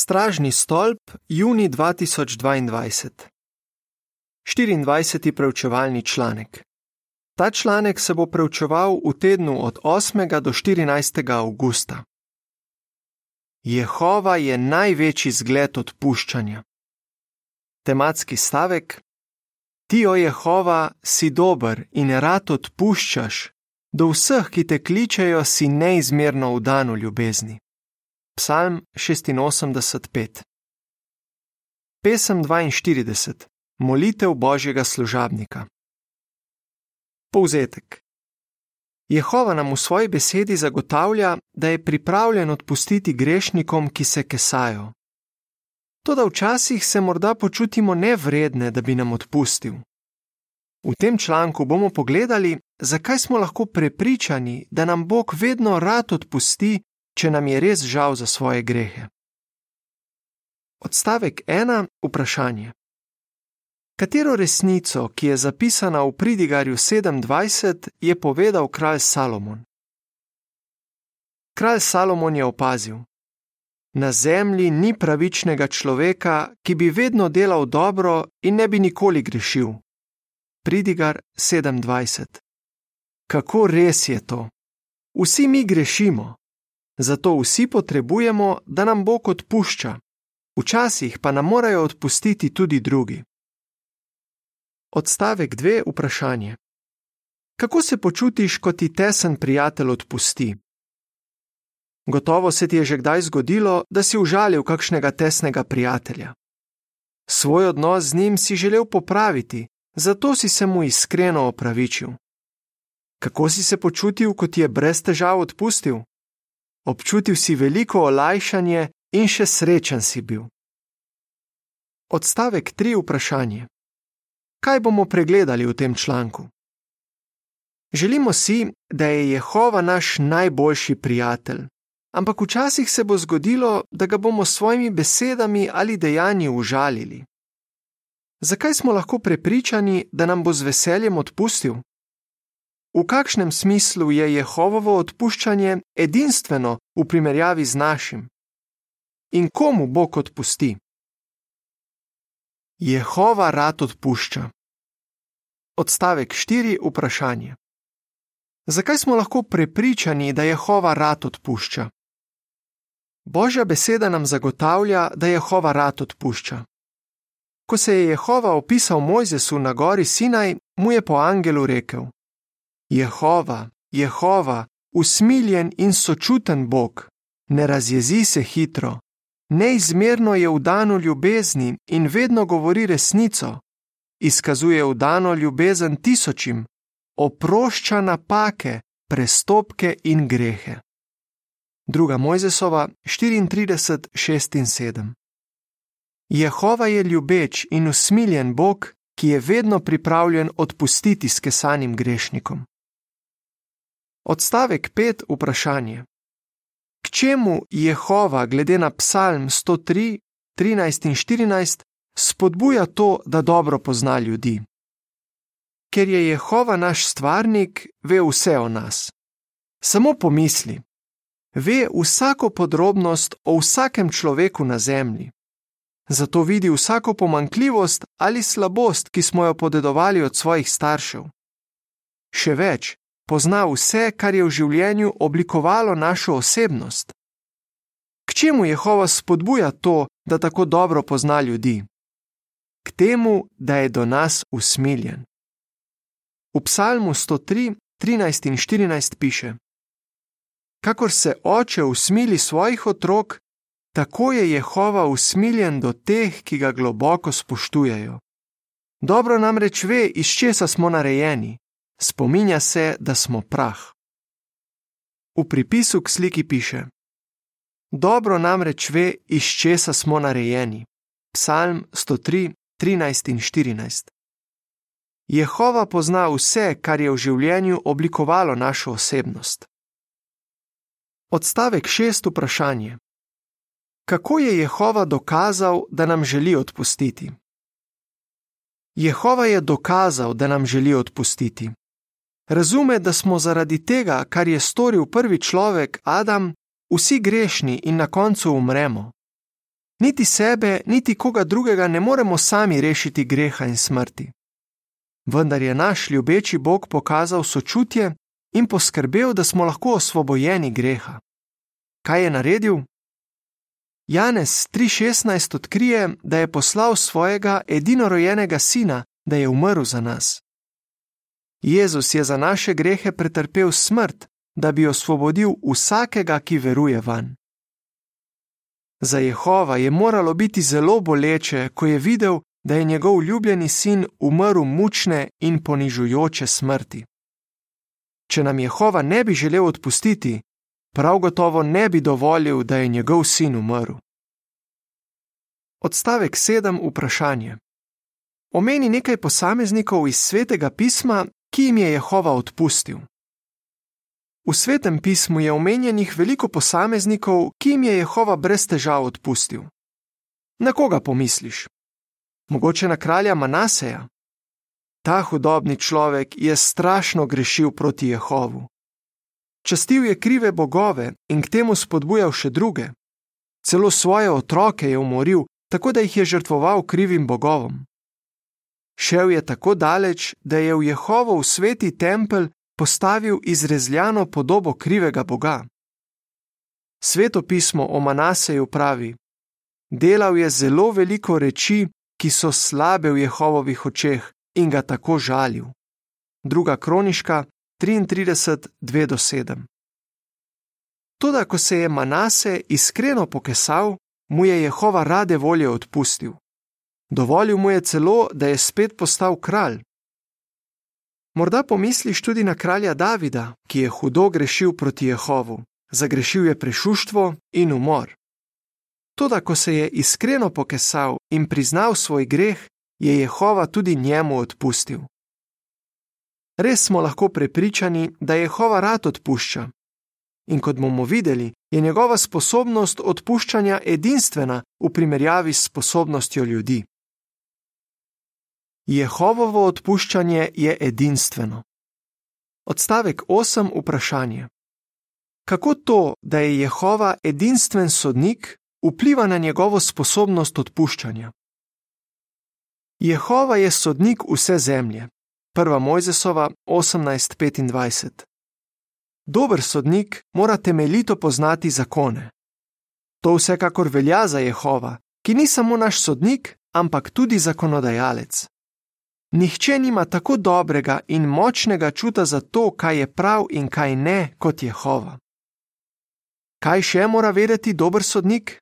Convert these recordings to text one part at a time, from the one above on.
Stražni stolp, juni 2022. 24. preučevalni članek. Ta članek se bo preučeval v tednu od 8. do 14. avgusta. Jehova je največji zgled odpuščanja. Tematski stavek: Ti, o Jehova, si dober in rad odpuščaš, do vseh, ki te kličejo, si neizmerno vdan v ljubezni. Psalm 86:5 Pesem 42 Molitev Božjega služabnika Povzetek Jehova nam v svoji besedi zagotavlja, da je pripravljen odpustiti grešnikom, ki se kesajo. Toda včasih se morda počutimo nevredne, da bi nam odpustil. V tem članku bomo pogledali, zakaj smo lahko prepričani, da nam Bog vedno rad odpusti, če nam je res žal za svoje grehe. Odstavek 1. Vprašanje. Katero resnico, ki je zapisana v pridigarju 27, je povedal kralj Salomon? Kralj Salomon je opazil: Na zemlji ni pravičnega človeka, ki bi vedno delal dobro in ne bi nikoli grešil. Pridigar 27. Kako res je to? Vsi mi grešimo, zato vsi potrebujemo, da nam Bog odpušča, včasih pa nam morajo odpustiti tudi drugi. Odstavek 2. Vprašanje. Kako se počutiš, ko ti tesen prijatelj odpusti? Gotovo se ti je že kdaj zgodilo, da si užalil kakšnega tesnega prijatelja. Svoj odnos z njim si želel popraviti, zato si se mu iskreno opravičil. Kako si se počutil, ko ti je brez težav odpustil? Občutil si veliko olajšanje in še srečen si bil. Odstavek 3. Vprašanje. Kaj bomo pregledali v tem članku? Želimo si, da je Jehova naš najboljši prijatelj, ampak včasih se bo zgodilo, da ga bomo s svojimi besedami ali dejanji užalili. Zakaj smo lahko prepričani, da nam bo z veseljem odpustil? V kakšnem smislu je Jehovovo odpuščanje edinstveno v primerjavi z našim? In komu Bog odpusti? Jehova rad odpušča. Odstavek 4. Vprašanje. Zakaj smo lahko prepričani, da Jehova rad odpušča? Božja beseda nam zagotavlja, da Jehova rad odpušča. Ko se je Jehova opisal Mojzesu na gori Sinaj, mu je po angelu rekel: Jehova, Jehova, usmiljen in sočuten Bog, ne razjezi se hitro, neizmerno je vdano ljubezni in vedno govori resnico, izkazuje vdano ljubezen tisočim, oprošča napake, prestopke in grehe. Druga Mojzesova 34, 6 in 7. Jehova je ljubeč in usmiljen Bog, ki je vedno pripravljen odpustiti skesanim grešnikom. Odstavek 5. Vprašanje. K čemu Jehova, glede na Psalm 103, 13 in 14, spodbuja to, da dobro pozna ljudi? Ker je Jehova naš stvarnik, ve vse o nas. Samo pomisli, ve vsako podrobnost o vsakem človeku na zemlji. Zato vidi vsako pomankljivost ali slabost, ki smo jo podedovali od svojih staršev. Še več, pozna vse, kar je v življenju oblikovalo našo osebnost. K čemu Jehova spodbuja to, da tako dobro pozna ljudi? K temu, da je do nas usmiljen. V Psalmu 103, 13 in 14 piše: Kakor se oče usmili svojih otrok, tako je Jehova usmiljen do teh, ki ga globoko spoštujejo. Dobro namreč ve, iz česa smo narejeni, spominja se, da smo prah. V pripisu k sliki piše: Dobro namreč ve, iz česa smo narejeni. Psalm 103, 13 in 14. Jehova pozna vse, kar je v življenju oblikovalo našo osebnost. Odstavek 6. Vprašanje. Kako je Jehova dokazal, da nam želi odpustiti? Jehova je dokazal, da nam želi odpustiti. Razume, da smo zaradi tega, kar je storil prvi človek, Adam, vsi grešni in na koncu umremo. Niti sebe, niti koga drugega ne moremo sami rešiti greha in smrti. Vendar je naš ljubeči Bog pokazal sočutje in poskrbel, da smo lahko osvobojeni greha. Kaj je naredil? Janez 3:16 odkrije, da je poslal svojega edinorojenega sina, da je umrl za nas. Jezus je za naše grehe pretrpel smrt, da bi osvobodil vsakega, ki veruje van. Za Jehova je moralo biti zelo boleče, ko je videl, da je njegov ljubljeni sin umrl mučne in ponižujoče smrti. Če nam Jehova ne bi želel odpustiti, prav gotovo ne bi dovolil, da je njegov sin umrl. Odstavek 7. Vprašanje. Omeni nekaj posameznikov iz svetega pisma, ki jim je Jehova odpustil. V svetem pismu je omenjenih veliko posameznikov, ki jim je Jehova brez težav odpustil. Na koga pomisliš? Mogoče na kralja Manaseja? Ta hudobni človek je strašno grešil proti Jehovu. Častil je krive bogove in k temu spodbujal še druge. Celo svoje otroke je umoril, tako da jih je žrtvoval krivim bogovom. Šel je tako daleč, da je v Jehovov sveti tempelj postavil izrezljano podobo krivega boga. Sveto pismo o Manaseju pravi: Delal je zelo veliko reči, ki so slabe v Jehovovih očeh in ga tako žalil. Druga kroniška 33:2-7. Toda, ko se je Manase iskreno pokesal, mu je Jehova rade volje odpustil. Dovolil mu je celo, da je spet postal kralj. Morda pomisliš tudi na kralja Davida, ki je hudo grešil proti Jehovu, zagrešil je prešuštvo in umor. Toda, ko se je iskreno pokesal in priznal svoj greh, je Jehova tudi njemu odpustil. Res smo lahko prepričani, da Jehova rad odpušča. In kot bomo videli, je njegova sposobnost odpuščanja edinstvena v primerjavi s sposobnostjo ljudi. Jehovovo odpuščanje je edinstveno. Odstavek 8. Vprašanje. Kako to, da je Jehova edinstven sodnik, vpliva na njegovo sposobnost odpuščanja? Jehova je sodnik vse zemlje. 1. Mojzesova 18:25. Dober sodnik mora temeljito poznati zakone. To vsekakor velja za Jehova, ki ni samo naš sodnik, ampak tudi zakonodajalec. Nihče nima tako dobrega in močnega čuta za to, kaj je prav in kaj ne, kot Jehova. Kaj še mora vedeti dober sodnik?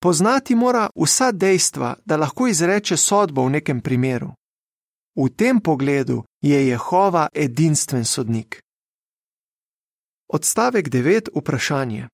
Poznati mora vsa dejstva, da lahko izreče sodbo v nekem primeru. V tem pogledu je Jehova edinstven sodnik. Odstavek 9. Vprašanje.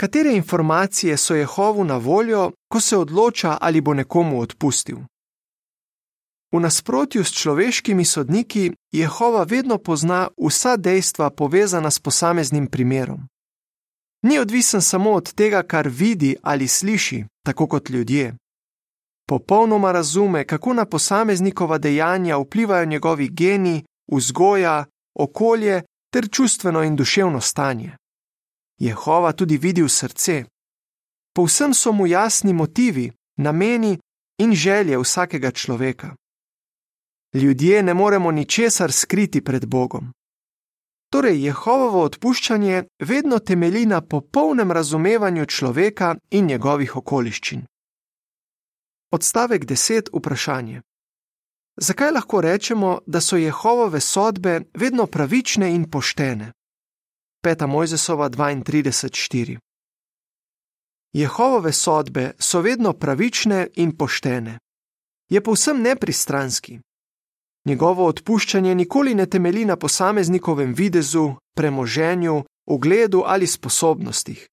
Katere informacije so Jehovu na voljo, ko se odloča, ali bo nekomu odpustil? V nasprotju s človeškimi sodniki, Jehova vedno pozna vsa dejstva povezana s posameznim primerom ni odvisen samo od tega, kar vidi ali sliši, tako kot ljudje. Popolnoma razume, kako na posameznikova dejanja vplivajo njegovi geni, vzgoja, okolje ter čustveno in duševno stanje. Jehova tudi vidi v srce. Povsem so mu jasni motivi, nameni in želje vsakega človeka. Ljudje ne moremo ničesar skriti pred Bogom. Torej, Jehovovo odpuščanje vedno temelji na popolnem razumevanju človeka in njegovih okoliščin. Odstavek 10. Vprašanje. Zakaj lahko rečemo, da so Jehovove sodbe vedno pravične in poštene? 5. Mojzesova 32.4. Jehovove sodbe so vedno pravične in poštene. Je povsem nepristranski, Njegovo odpuščanje nikoli ne temelji na posameznikovem videzu, premoženju, ugledu ali sposobnostih.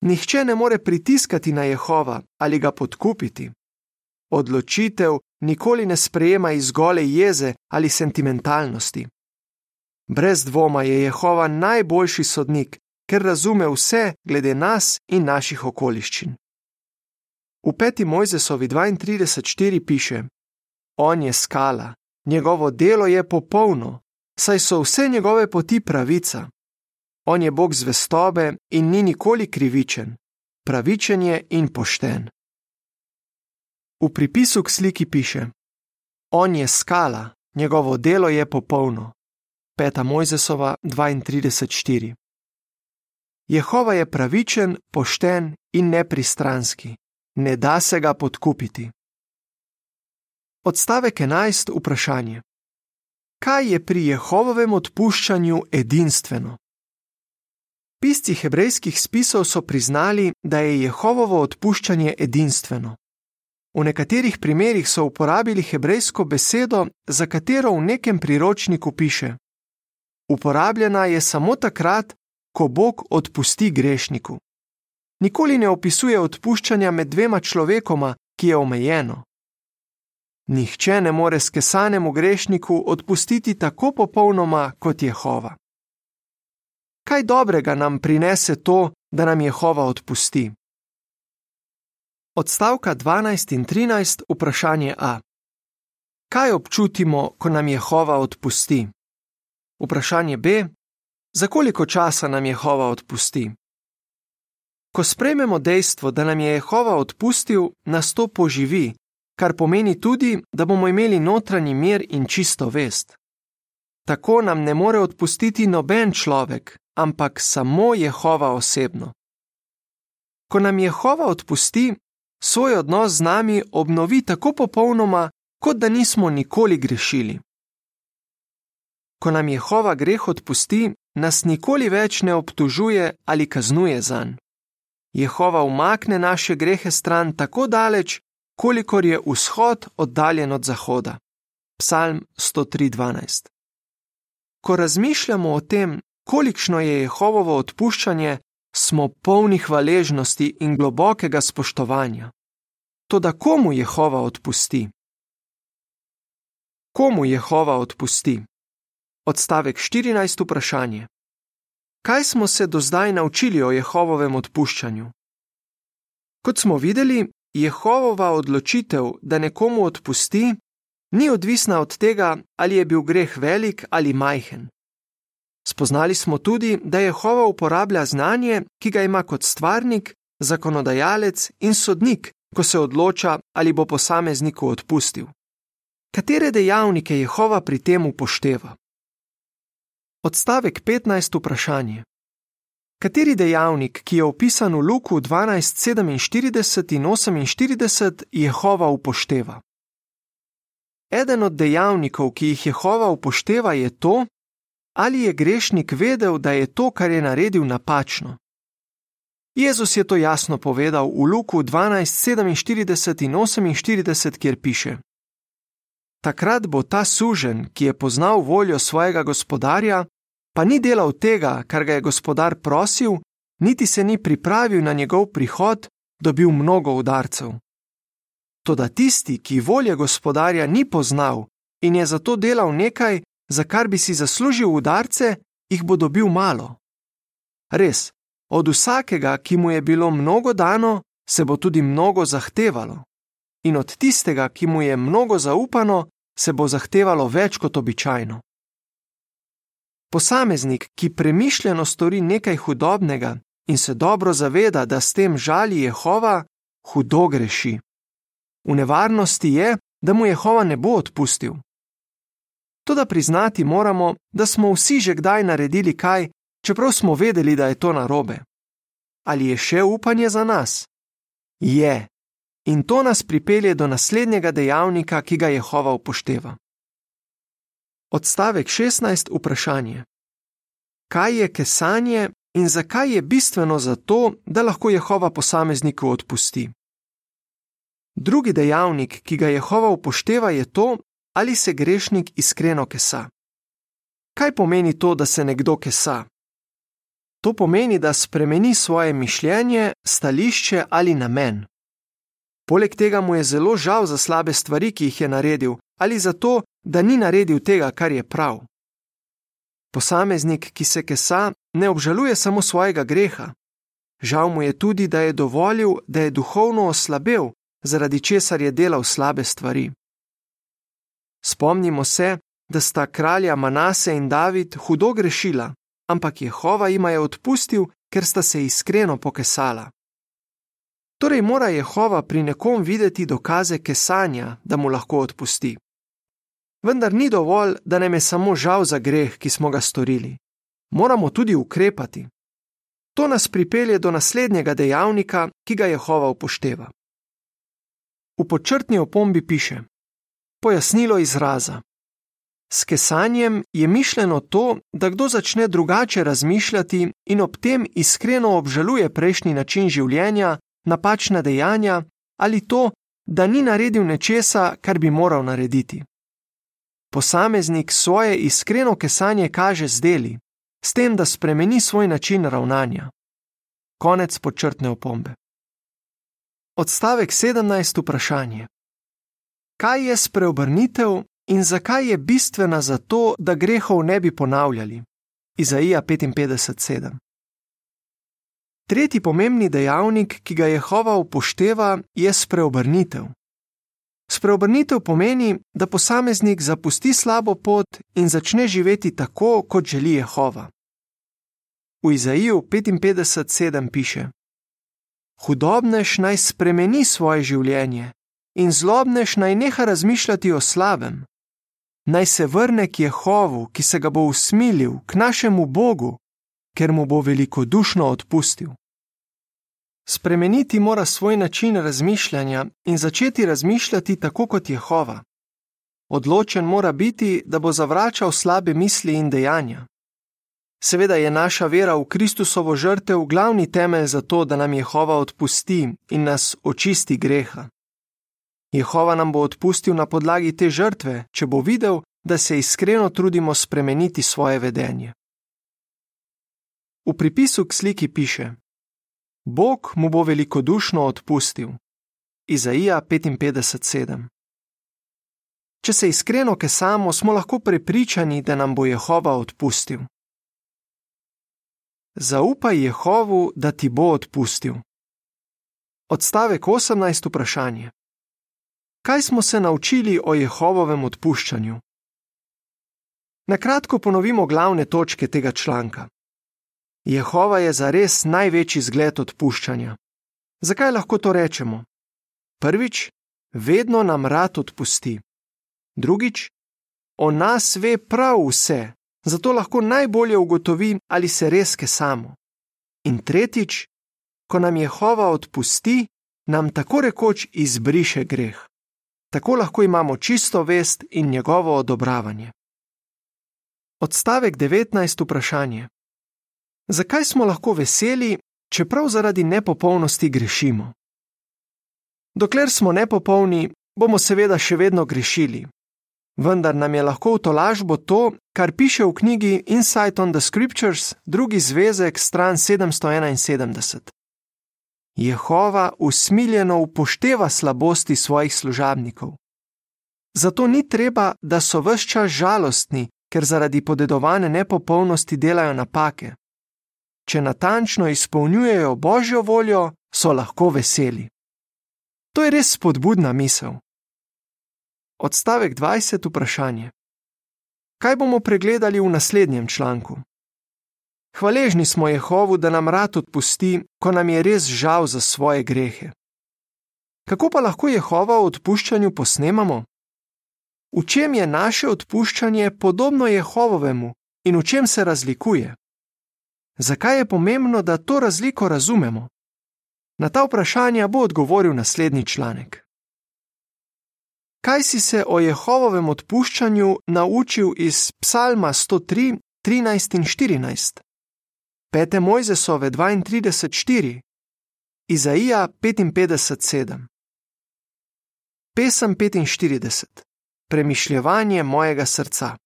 Nihče ne more pritiskati na Jehova ali ga podkupiti. Odločitev nikoli ne sprejema iz gole jeze ali sentimentalnosti. Brez dvoma je Jehova najboljši sodnik, ker razume vse glede nas in naših okoliščin. V 5. Mojzesovi 32.4 piše: On je skala, Njegovo delo je popolno, saj so vse njegove poti pravica. On je Bog zvestobe in ni nikoli krivičen. pravičen je in pošten. V pripisu k sliki piše: On je skala, njegovo delo je popolno. 5. Mojzesova 32:4. Jehova je pravičen, pošten in nepristranski, ne da se ga podkupiti. Odstavek 11. Vprašanje: Kaj je pri Jehovovem odpuščanju edinstveno? Pisci hebrejskih spisov so priznali, da je Jehovovo odpuščanje edinstveno. V nekaterih primerjih so uporabili hebrejsko besedo, za katero v nekem priročniku piše: Uporabljena je samo takrat, ko Bog odpusti grešniku. Nikoli ne opisuje odpuščanja med dvema človekoma, ki je omejeno. Nihče ne more skesanemu grešniku odpustiti tako popolnoma kot Jehova. Kaj dobrega nam prinese to, da nam Jehova odpusti? Odstavka 12 in 13, vprašanje A. Kaj občutimo, ko nam Jehova odpusti? Vprašanje B. Za koliko časa nam Jehova odpusti? Ko sprejmemo dejstvo, da nam je Jehova odpustil, nas to poživi, kar pomeni tudi, da bomo imeli notranji mir in čisto vest. Tako nam ne more odpustiti noben človek, ampak samo Jehova osebno. Ko nam Jehova odpusti, svoj odnos z nami obnovi tako popolnoma, kot da nismo nikoli grešili. Ko nam Jehova greh odpusti, nas nikoli več ne obtužuje ali kaznuje zanj. Jehova umakne naše grehe stran tako daleč, kolikor je vzhod oddaljen od zahoda. Psalm 103:12. Ko razmišljamo o tem, kolikšno je Jehovovo odpuščanje, smo polni hvaležnosti in globokega spoštovanja. Toda komu Jehova odpusti? Komu Jehova odpusti? Odstavek 14. vprašanje. Kaj smo se do zdaj naučili o Jehovovem odpuščanju? Kot smo videli, Jehovova odločitev, da nekomu odpusti, ni odvisna od tega, ali je bil greh velik ali majhen. Spoznali smo tudi, da Jehova uporablja znanje, ki ga ima kot stvarnik, zakonodajalec in sodnik, ko se odloča, ali bo posamezniku odpustil. Katere dejavnike Jehova pri tem upošteva? Odstavek 15. vprašanje. Kateri dejavnik, ki je opisan v Luku 12:47 in 48, Jehova upošteva? Eden od dejavnikov, ki jih Jehova upošteva, je to, ali je grešnik vedel, da je to, kar je naredil, napačno. Jezus je to jasno povedal v Luku 12:47 in 48, kjer piše: Takrat bo ta sužen, ki je poznal voljo svojega gospodarja, pa ni delal tega, kar ga je gospodar prosil, niti se ni pripravil na njegov prihod, dobil mnogo udarcev. Toda tisti, ki volje gospodarja ni poznal in je zato delal nekaj, za kar bi si zaslužil udarce, jih bo dobil malo. Res, od vsakega, ki mu je bilo mnogo dano, se bo tudi mnogo zahtevalo, in od tistega, ki mu je mnogo zaupano, se bo zahtevalo več kot običajno. Posameznik, ki premišljeno stori nekaj hudobnega in se dobro zaveda, da s tem žali Jehova, hudo greši. V nevarnosti je, da mu Jehova ne bo odpustil. Toda priznati moramo, da smo vsi že kdaj naredili kaj, čeprav smo vedeli, da je to narobe. Ali je še upanje za nas? Je. In to nas pripelje do naslednjega dejavnika, ki ga Jehova upošteva. Odstavek 16. Vprašanje. Kaj je kesanje in zakaj je bistveno za to, da lahko Jehova posamezniku odpusti? Drugi dejavnik, ki ga Jehova upošteva, je to, ali se grešnik iskreno kesa. Kaj pomeni to, da se nekdo kesa? To pomeni, da spremeni svoje mišljenje, stališče ali namen. Poleg tega mu je zelo žal za slabe stvari, ki jih je naredil, ali za to, da ni naredil tega, kar je prav. Posameznik, ki se kesa, ne obžaluje samo svojega greha. Žal mu je tudi, da je dovolil, da je duhovno oslabel, zaradi česar je delal slabe stvari. Spomnimo se, da sta kralja Manase in David hudo grešila, ampak Jehova jima je odpustil, ker sta se iskreno pokesala. Torej mora Jehova pri nekom videti dokaze kesanja, da mu lahko odpusti. Vendar ni dovolj, da nam je samo žal za greh, ki smo ga storili. Moramo tudi ukrepati. To nas pripelje do naslednjega dejavnika, ki ga Jehova upošteva. V počrtni opombi piše: Pojasnilo izraza. S kesanjem je mišljeno to, da kdo začne drugače razmišljati in ob tem iskreno obžaluje prejšnji način življenja, napačna dejanja ali to, da ni naredil nečesa, kar bi moral narediti. Posameznik svoje iskreno kesanje kaže z deli, s tem, da spremeni svoj način ravnanja. Konec počrtne opombe. Odstavek 17. Vprašanje. Kaj je spreobrnitev in zakaj je bistvena za to, da grehov ne bi ponavljali? Izaija 55:7. Tretji pomembni dejavnik, ki ga Jehova upošteva, je spreobrnitev. Spreobrnitev pomeni, da posameznik zapusti slabo pot in začne živeti tako, kot želi Jehova. V Izaiju 55:7 piše: Hudobnež naj spremeni svoje življenje in zlobnež naj neha razmišljati o slabem. Naj se vrne k Jehovu, ki se ga bo usmilil, k našemu Bogu, ker mu bo velikodušno odpustil. Spremeniti mora svoj način razmišljanja in začeti razmišljati tako kot Jehova. Odločen mora biti, da bo zavračal slabe misli in dejanja. Seveda je naša vera v Kristusovo žrtev glavni temelj za to, da nam Jehova odpusti in nas očisti greha. Jehova nam bo odpustil na podlagi te žrtve, če bo videl, da se iskreno trudimo spremeniti svoje vedenje. V pripisu k sliki piše: Bog mu bo velikodušno odpustil. Izaija 55:7. Če se iskreno kesamo, smo lahko prepričani, da nam bo Jehova odpustil. Zaupaj Jehovu, da ti bo odpustil. Odstavek 18. Vprašanje. Kaj smo se naučili o Jehovovem odpuščanju? Na kratko ponovimo glavne točke tega članka. Jehova je zares največji zgled odpuščanja. Zakaj lahko to rečemo? Prvič, vedno nam rad odpusti. Drugič, o nas ve prav vse, zato lahko najbolje ugotovi, ali se res kesamo. In tretjič, ko nam Jehova odpusti, nam tako rekoč izbriše greh. Tako lahko imamo čisto vest in njegovo odobravanje. Odstavek 19. Vprašanje. Zakaj smo lahko veseli, čeprav zaradi nepopolnosti grešimo? Dokler smo nepopolni, bomo seveda še vedno grešili. Vendar nam je lahko v tolažbo to, kar piše v knjigi Insight on the Scriptures, drugi zvezek, stran 771. Jehova usmiljeno upošteva slabosti svojih služabnikov. Zato ni treba, da so vse čas žalostni, ker zaradi podedovane nepopolnosti delajo napake če natančno izpolnjujejo božjo voljo, so lahko veseli. To je res spodbudna misel. Odstavek 20. Vprašanje. Kaj bomo pregledali v naslednjem članku? Hvaležni smo Jehovu, da nam rad odpusti, ko nam je res žal za svoje grehe. Kako pa lahko Jehova o odpuščanju posnemamo? V čem je naše odpuščanje podobno Jehovovemu in v čem se razlikuje? Zakaj je pomembno, da to razliko razumemo? Na ta vprašanja bo odgovoril naslednji članek. Kaj si se o Jehovovem odpuščanju naučil iz Psalma 103, 13 in 14, 5. Mojzesove 32, 4, Izaija 55, 7, Pesem 45, Premišljevanje mojega srca.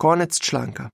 Konec članka.